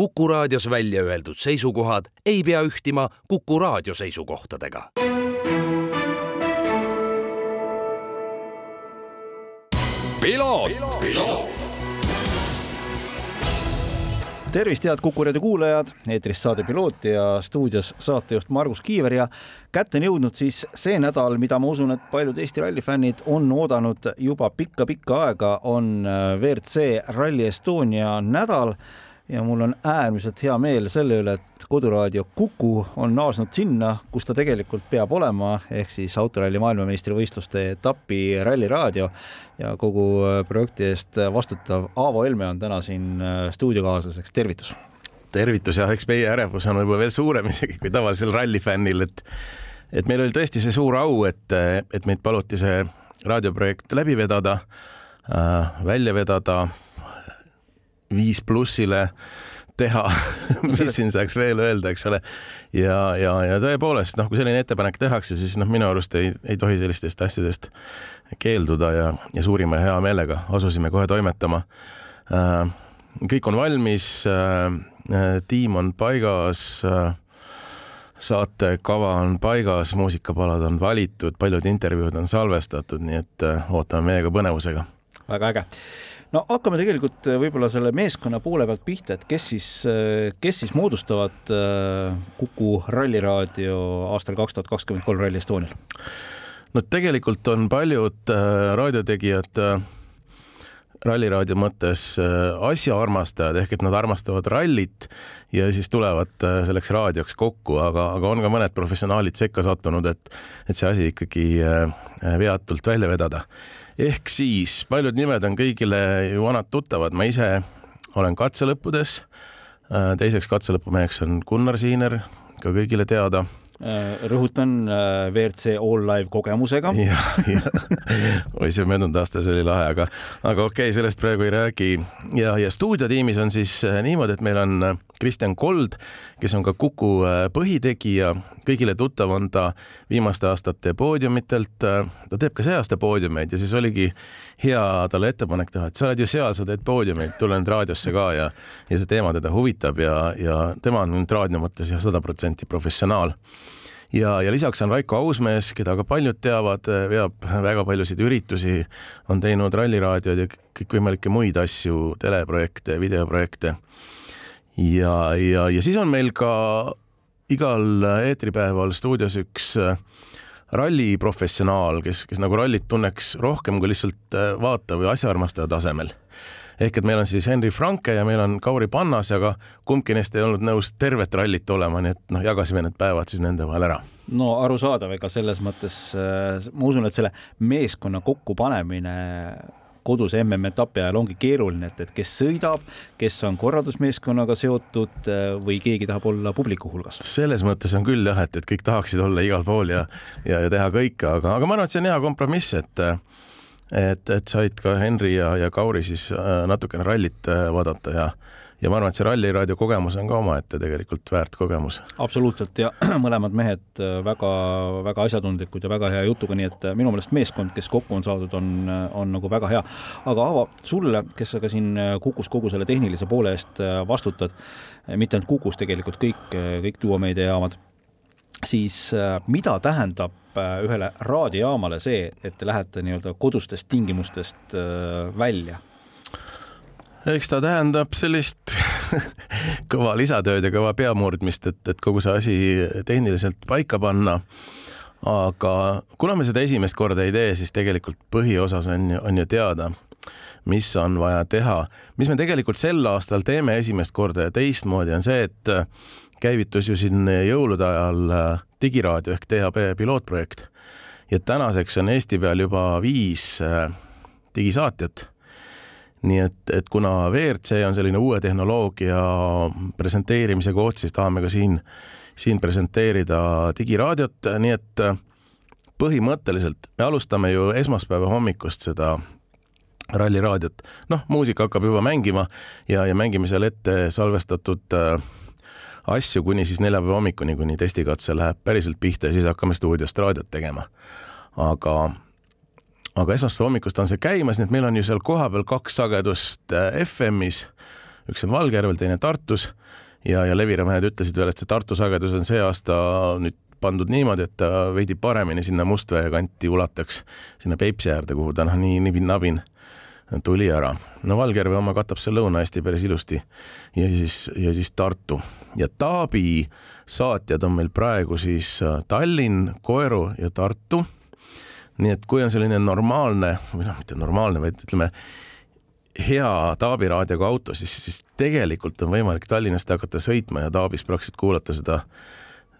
Kuku raadios välja öeldud seisukohad ei pea ühtima Kuku raadio seisukohtadega. tervist, head Kuku raadio kuulajad, eetris saade Piloot ja stuudios saatejuht Margus Kiiver ja kätte on jõudnud siis see nädal, mida ma usun, et paljud Eesti rallifännid on oodanud juba pikka-pikka aega, on WRC Rally Estonia nädal ja mul on äärmiselt hea meel selle üle, et koduraadio Kuku on naasnud sinna, kus ta tegelikult peab olema, ehk siis autoralli maailmameistrivõistluste etapi ralliraadio. Ja kogu äh, projekti eest vastutav Aavo Helme on täna siin äh, stuudiokaaslaseks, tervitus! tervitus ja eks meie ärevus on võib-olla veel suurem isegi kui tavalisel rallifännil, et et meil oli tõesti see suur au, et, et meid paluti see raadioprojekt läbi vedada äh,, välja vedada viis plussile teha mis siin saaks veel öelda, eks ole. ja, ja, ja tõepoolest noh, kui selline ettepanek tehakse, siis noh, minu arust ei, ei tohi sellistest asjadest keelduda ja, ja suurima hea meelega asusime kohe toimetama. Äh, kõik on valmis, äh, tiim on paigas saatekava on paigas, muusikapalad on valitud, paljud intervjuud on salvestatud, nii et äh, ootame meiega põnevusega. väga äge no hakkame tegelikult äh, võib-olla selle meeskonna poole pealt pihta, et kes siis, äh, kes siis moodustavad äh, Kuku ralliraadio aastal kaks tuhat kakskümmend kolm Rally Estonial? no tegelikult on paljud raadiotegijad ralliraadio mõttes asjaarmastajad ehk et nad armastavad rallit ja siis tulevad selleks raadioks kokku, aga, aga on ka mõned professionaalid sekka sattunud, et, et see asi ikkagi veatult välja vedada ehk siis paljud nimed on kõigile ju vanad tuttavad, ma ise olen katselõppudes. Äh, teiseks katselõpumeheks on Gunnar Siiner, ka kõigile teada Äh, rõhutan äh, WRC All Live kogemusega. oi see möödunud aasta, see oli lahe, aga, aga okei okay,, sellest praegu ei räägi. ja, ja stuudiotiimis on siis äh, niimoodi, et meil on Kristjan Kold, kes on ka Kuku põhitegija, kõigile tuttav on ta viimaste aastate poodiumitelt. ta teeb ka see aasta poodiumeid ja siis oligi hea talle ettepanek teha, et sa oled ju seal, sa teed poodiumeid, tule nüüd raadiosse ka ja, ja see teema teda huvitab ja, ja tema on nüüd raadio mõttes jah, sada protsenti professionaal ja, ja lisaks on Raiko Ausmees, keda ka paljud teavad, veab väga paljusid üritusi, on teinud ralliraadioid ja kõikvõimalikke muid asju, teleprojekte, videoprojekte. Ja, ja, ja siis on meil ka igal eetripäeval stuudios üks äh, ralliprofessionaal, kes, kes nagu rallit tunneks rohkem kui lihtsalt äh, vaata või asjaarmastaja tasemel ehk et meil on siis Henry Franke ja meil on Kauri Pannas, aga kumbki neist ei olnud nõus tervet rallit olema, nii et noh, jagasime need päevad siis nende vahel ära. no arusaadav, ega selles mõttes äh, ma usun, et selle meeskonna kokkupanemine kodus MM-etapi ajal ongi keeruline, et, et kes sõidab, kes on korraldusmeeskonnaga seotud äh, või keegi tahab olla publiku hulgas. selles mõttes on küll jah, et, et kõik tahaksid olla igal pool ja, ja, ja teha kõike, aga, aga ma arvan, et see on hea kompromiss, et et, et said ka Henri ja, ja Kauri siis äh, natukene rallit äh, vaadata ja ja ma arvan, et see ralliraadio kogemus on ka omaette tegelikult väärt kogemus. absoluutselt ja mõlemad mehed väga-väga äh, asjatundlikud ja väga hea jutuga, nii et minu meelest meeskond, kes kokku on saadud, on, on nagu väga hea. aga Aavo, sulle, kes sa ka siin Kukus kogu selle tehnilise poole eest vastutad, mitte ainult Kukus, tegelikult kõik, kõik duomeediajaamad, siis mida tähendab Äh, ühele raadiojaamale see, et te lähete nii-öelda kodustest tingimustest äh, välja? Eks ta tähendab sellist kõva lisatööd ja kõva peamurdmist, et, et kogu see asi tehniliselt paika panna. aga kuna me seda esimest korda ei tee, siis tegelikult põhiosas on ju, on ju teada, mis on vaja teha. mis me tegelikult sel aastal teeme esimest korda ja teistmoodi, on see, et käivitus ju siin jõulude ajal äh, digiraadio ehk DAB pilootprojekt ja tänaseks on Eesti peal juba viis äh, digisaatjat. Nii et, et kuna WRC on selline uue tehnoloogia presenteerimise koht, siis tahame ka siin, siin presenteerida digiraadiot, nii et äh, põhimõtteliselt me alustame ju esmaspäeva hommikust seda ralliraadiot. noh, muusika hakkab juba mängima ja, ja mängime seal ette salvestatud äh, asju kuni siis neljapäeva hommikuni, kuni testikatse läheb päriselt pihta ja siis hakkame stuudiost raadiot tegema. aga, aga esmaspäeva hommikust on see käimas, nii et meil on ju seal kohapeal kaks sagedust äh, FM-is üks on Valgjärvel, teine Tartus ja, ja Levira mehed ütlesid veel, et see Tartu sagedus on see aasta nüüd pandud niimoodi, et ta veidi paremini sinna Mustvee kanti ulataks, sinna Peipsi äärde, kuhu ta noh, nii nibin-nabin tuli ära. no Valgjärve oma katab see Lõuna-Eesti päris ilusti ja siis, ja siis Tartu ja Taabi saatjad on meil praegu siis äh, Tallinn, Koeru ja Tartu. Nii et kui on selline normaalne või noh, mitte normaalne, vaid ütleme hea Taavi raadioga auto, siis, siis tegelikult on võimalik Tallinnast hakata sõitma ja Taabis praktiliselt kuulata seda,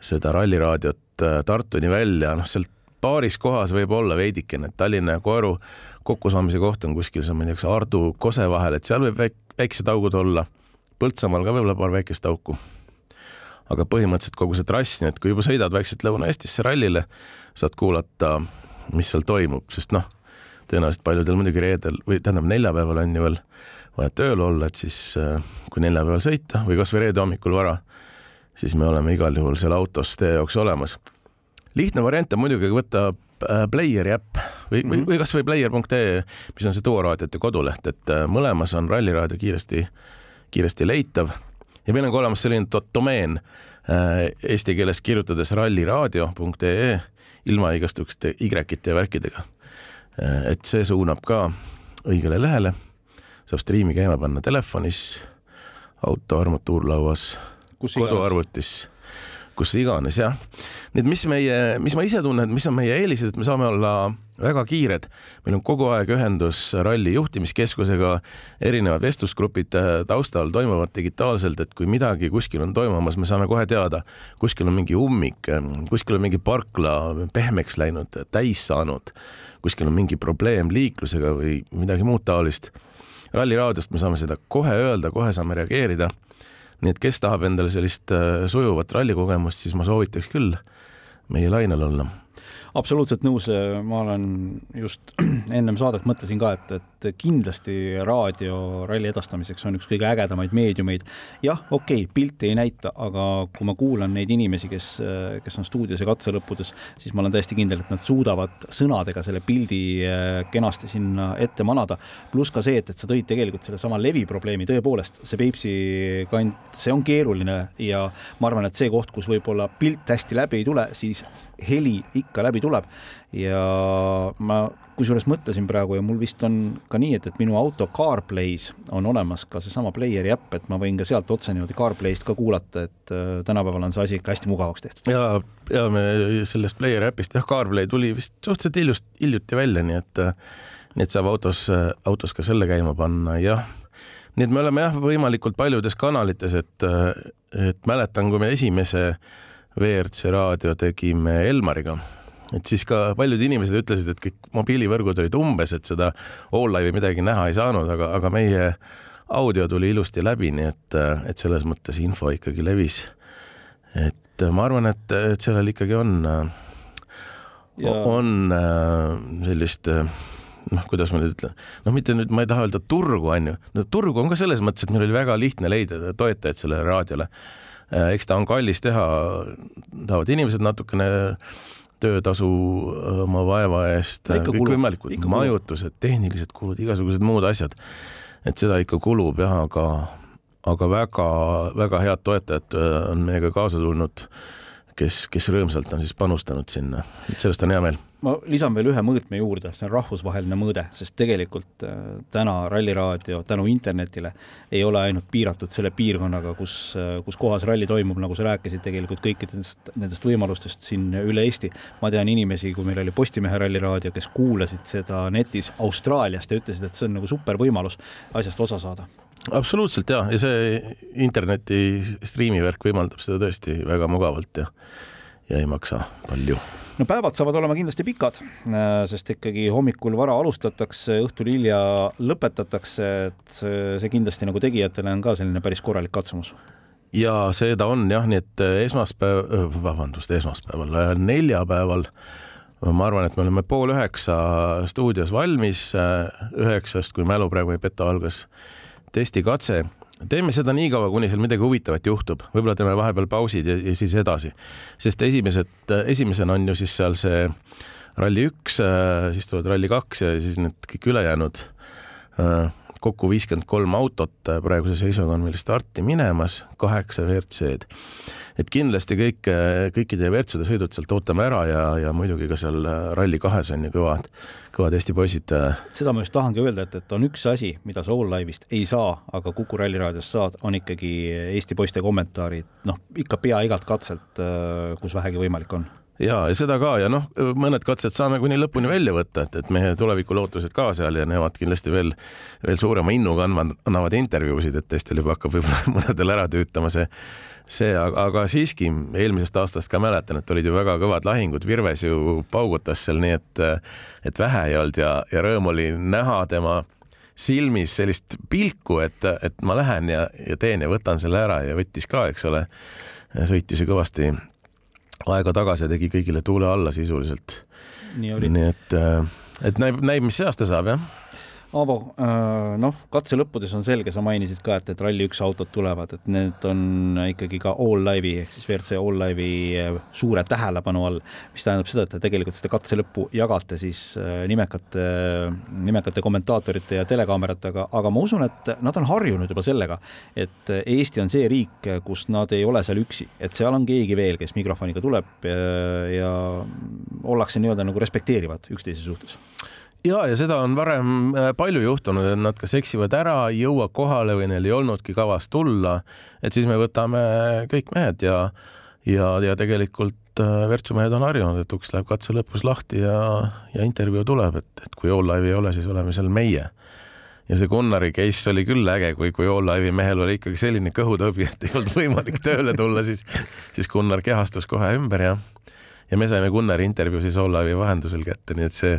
seda ralliraadiot äh, Tartuni välja, noh, sealt paaris kohas võib olla veidikene, et Tallinna ja Koeru kokkusaamise koht on kuskil seal, ma ei tea, kas Ardu, Kose vahel, et seal võib väik, väiksed augud olla. Põltsamaal ka võib-olla paar väikest auku. aga põhimõtteliselt kogu see trass, nii et kui juba sõidad vaikselt Lõuna-Eestisse rallile, saad kuulata, mis seal toimub, sest noh, tõenäoliselt paljudel muidugi reedel või tähendab neljapäeval on ju veel vaja tööl olla, et siis äh, kui neljapäeval sõita või kasvõi reede hommikul vara, siis me oleme igal juhul seal autos teie jaoks olemas. lihtne variant on muidugi võtta äh, Playeri äpp või mm, -hmm. või kasvõi player.ee, mis on see toaraadiote koduleht, et äh, mõlemas on Ralliraadio kiiresti, kiiresti leitav ja meil on ka olemas selline domeen eesti keeles kirjutades ralliraadio.ee ilma igasuguste Y-ite ja värkidega. Äh, et see suunab ka õigele lehele, saab striimi käima panna telefonis, auto armatuurlauas, koduarvutis kus iganes jah. nii et mis meie, mis ma ise tunnen, mis on meie eelised, et me saame olla väga kiired. meil on kogu aeg ühendus ralli juhtimiskeskusega, erinevad vestlusgrupid äh, taustal toimuvad digitaalselt, et kui midagi kuskil on toimumas, me saame kohe teada, kuskil on mingi ummik, kuskil on mingi parkla pehmeks läinud, täis saanud, kuskil on mingi probleem liiklusega või midagi muud taolist. ralliraadiost me saame seda kohe öelda, kohe saame reageerida nii et kes tahab endale sellist äh, sujuvat rallikogemust, siis ma soovitaks küll meie lainel olla absoluutselt nõus, ma olen just ennem saadet mõtlesin ka, et, et kindlasti raadio ralli edastamiseks on üks kõige ägedamaid meediumeid. jah, okei okay,, pilti ei näita, aga kui ma kuulan neid inimesi, kes, kes on stuudios ja katselõppudes, siis ma olen täiesti kindel, et nad suudavad sõnadega selle pildi äh, kenasti sinna ette manada. pluss ka see, et, et sa tõid tegelikult sellesama leviprobleemi, tõepoolest, see Peipsi kant, see on keeruline ja ma arvan, et see koht, kus võib-olla pilt hästi läbi ei tule, siis heli ikka läbi tuleb ja ma kusjuures mõtlesin praegu ja mul vist on ka nii, et, et minu auto CarPlay's on olemas ka seesama Playeri äpp, et ma võin ka sealt otse niimoodi CarPlay'st ka kuulata, et äh, tänapäeval on see asi ikka hästi mugavaks tehtud. ja, ja me sellest Playeri äpist jah, CarPlay tuli vist suhteliselt hiljust, hiljuti välja, nii et äh, nii et saab autos, autos ka selle käima panna, jah nii et me oleme jah, võimalikult paljudes kanalites, et, äh, et mäletan, kui me esimese WRC raadio tegime Elmariga et siis ka paljud inimesed ütlesid, et kõik mobiilivõrgud olid umbes, et seda all-live'i midagi näha ei saanud, aga, aga meie audio tuli ilusti läbi, nii et, et selles mõttes info ikkagi levis. et ma arvan, et, et sellel ikkagi on, ja... on sellist noh, kuidas ma nüüd ütlen, noh, mitte nüüd ma ei taha öelda turgu, on ju, no turgu on ka selles mõttes, et meil oli väga lihtne leida toetajaid sellele raadiole. eks ta on kallis teha, tahavad inimesed natukene töötasu oma vaeva eest, kõikvõimalikud majutused, tehnilised kulud, igasugused muud asjad. et seda ikka kulub jah, aga, aga väga-väga head toetajad on meiega kaasa tulnud, kes, kes rõõmsalt on siis panustanud sinna, et sellest on hea meel ma lisan veel ühe mõõtme juurde, see on rahvusvaheline mõõde, sest tegelikult äh, täna Ralliraadio tänu internetile ei ole ainult piiratud selle piirkonnaga, kus, äh, kus kohas ralli toimub, nagu sa rääkisid tegelikult kõikidest nendest võimalustest siin üle Eesti. ma tean inimesi, kui meil oli Postimehe Ralliraadio, kes kuulasid seda netis Austraaliast ja ütlesid, et see on nagu super võimalus asjast osa saada. Absoluutselt ja, ja see interneti striimivärk võimaldab seda tõesti väga mugavalt ja, ja ei maksa palju no päevad saavad olema kindlasti pikad, äh, sest ikkagi hommikul vara alustatakse, õhtul hilja lõpetatakse, et see kindlasti nagu tegijatele on ka selline päris korralik katsumus. Ja seda on jah, nii et äh, esmaspäev, äh, vabandust, esmaspäeval, neljapäeval ma arvan, et me oleme pool üheksa stuudios valmis, üheksast, kui mälu praegu ei peta, algas testikatse teeme seda nii kaua, kuni seal midagi huvitavat juhtub, võib-olla teeme vahepeal pausid ja, ja siis edasi, sest esimesed, esimesena on ju siis seal see ralli üks, siis tulevad ralli kaks ja siis need kõik ülejäänud kokku viiskümmend kolm autot praeguse seisuga on meil starti minemas, kaheksa WRC-d. et kindlasti kõik, kõikide WRC-de sõidud sealt ootame ära ja, ja muidugi ka seal Rally2-s on ju kõvad, kõvad Eesti poisid. seda ma just tahangi öelda, et, et on üks asi, mida sa All Live'ist ei saa, aga Kuku Ralli raadios saad, on ikkagi Eesti poiste kommentaarid, noh, ikka pea igalt katselt, kus vähegi võimalik on ja, ja seda ka ja noh, mõned katsed saame kuni lõpuni välja võtta, et, et meie tulevikulootused ka seal ja nemad kindlasti veel, veel suurema innuga andvad, annavad intervjuusid, et teistel juba hakkab võib-olla mõnedel ära tüütama see, see, aga siiski eelmisest aastast ka mäletan, et olid ju väga kõvad lahingud, Virves ju paugutas seal nii, et, et vähe ei olnud ja, ja rõõm oli näha tema silmis sellist pilku, et, et ma lähen ja, ja teen ja võtan selle ära ja võttis ka, eks ole, sõitis ju kõvasti aega tagasi tegi kõigile tuule alla sisuliselt. nii, nii et, äh, et näib, näib, mis see aasta saab, jah Aavo, äh, noh, katse lõppudes on selge, sa mainisid ka, et, et Rally1 autod tulevad, et need on ikkagi ka All Live'i ehk siis WRC All Live'i äh, suure tähelepanu all, mis tähendab seda, et te tegelikult seda katse lõppu jagate siis äh, nimekate, nimekate kommentaatorite ja telekaameratega, aga ma usun, et nad on harjunud juba sellega, et Eesti on see riik, kus nad ei ole seal üksi, et seal on keegi veel, kes mikrofoniga tuleb ja, ja ollakse nii-öelda nagu respekteerivad üksteise suhtes ja, ja seda on varem äh, palju juhtunud, et nad kas eksivad ära, ei jõua kohale või neil ei olnudki kavas tulla. et siis me võtame kõik mehed ja, ja, ja tegelikult äh, Virtsu mehed on harjunud, et uks läheb katse lõpus lahti ja, ja intervjuu tuleb, et, et kui All Live'i ei ole, siis oleme seal meie. ja see Gunnari case oli küll äge, kui, kui All Live'i mehel oli ikkagi selline kõhutõbi, et ei olnud võimalik tööle tulla, siis, siis Gunnar kehastus kohe ümber ja ja me saime Gunnari intervjuu siis Olavi vahendusel kätte, nii et see,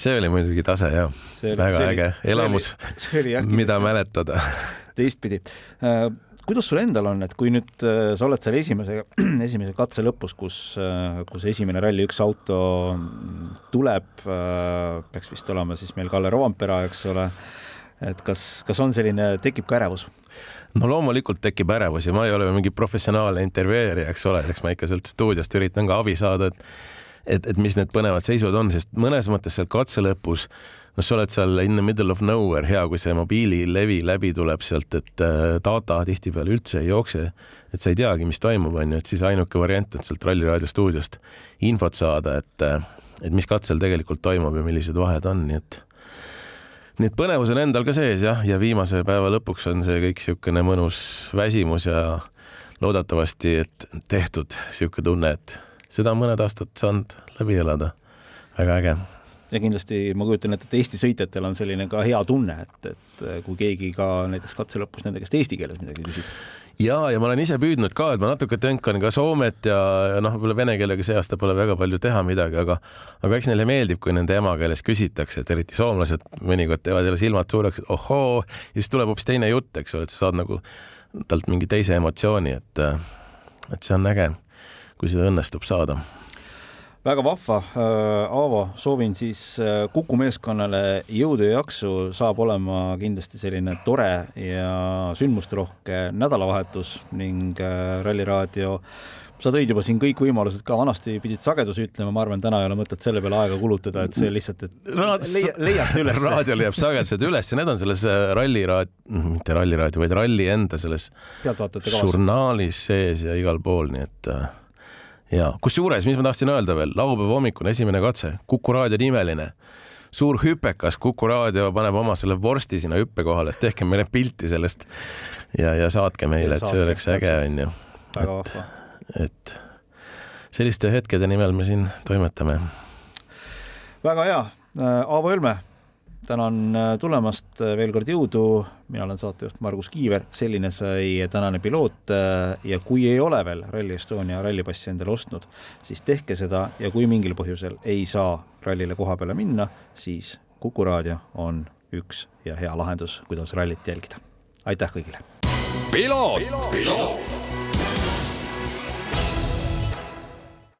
see oli muidugi tase ja oli, väga see äge oli, elamus, mida mäletada. teistpidi äh, kuidas sul endal on, et kui nüüd äh, sa oled seal esimese, esimese katse lõpus, kus, äh, kus esimene Rally1 auto tuleb, peaks vist olema siis meil Kalle Roompere, eks ole, et kas, kas on selline, tekib ka ärevus? No loomulikult tekib ärevus ja ma ei ole mingi professionaalne intervjueerija, eks ole, eks ma ikka sealt stuudiost üritan ka abi saada, et et, et mis need põnevad seisud on, sest mõnes mõttes seal katse lõpus noh, sa oled seal in the middle of nowhere, hea, kui see mobiililevi läbi tuleb sealt, et äh, data tihtipeale üldse ei jookse, et sa ei teagi, mis toimub, on ju, et siis ainuke variant on sealt Ralli Raadio stuudiost infot saada, et, äh, et mis katsel tegelikult toimub ja millised vahed on, nii et nii et põnevus on endal ka sees jah, ja viimase päeva lõpuks on see kõik niisugune mõnus väsimus ja loodetavasti, et tehtud niisugune tunne, et seda on mõned aastad saanud läbi elada. väga äge ja kindlasti ma kujutan ette, et Eesti sõitjatel on selline ka hea tunne, et, et kui keegi ka näiteks katse lõpus nende käest eesti keeles midagi küsib ja, ja ma olen ise püüdnud ka, et ma natuke tõnkan ka Soomet ja, ja noh, võib-olla vene keelega see aasta pole väga palju teha midagi, aga aga eks neile meeldib, kui nende emakeeles küsitakse, et eriti soomlased mõnikord teevad jälle silmad suureks, et ohoo, ja siis tuleb hoopis teine jutt, eks ole, et sa saad nagu talt mingi teise emotsiooni, et et see on äge, kui seda õnnestub saada väga vahva, äh, Aavo, soovin siis äh, Kuku meeskonnale jõudu ja jaksu, saab olema kindlasti selline tore ja sündmusterohke nädalavahetus ning äh, Ralli Raadio sa tõid juba siin kõik võimalused ka, vanasti pidid sagedusi ütlema, ma arvan, täna ei ole mõtet selle peale aega kulutada, et see lihtsalt, et Raad... leia, leiate üles. raadiol jääb sagedused üles ja need on selles ralliraad-, mitte ralliraadio, vaid ralli enda selles žurnaalis sees ja igal pool, nii et ja kusjuures, mis ma tahtsin öelda veel, laupäeva hommikune esimene katse, Kuku raadio nimeline, suur hüpekas, Kuku raadio paneb oma selle vorsti sinna hüppe kohale, et tehke meile pilti sellest ja, ja saatke meile, et see oleks äge, onju. väga vahva. et selliste hetkede nimel me siin toimetame. väga hea, Aavo Helme tänan äh, tulemast, äh, veel kord jõudu, mina olen saatejuht Margus Kiiver, selline sai tänane piloot äh, ja kui ei ole veel Rally Estonia rallipassi endale ostnud, siis tehke seda ja kui mingil põhjusel ei saa rallile koha peale minna, siis Kuku raadio on üks ja hea lahendus, kuidas rallit jälgida. aitäh kõigile! piloot, piloot.!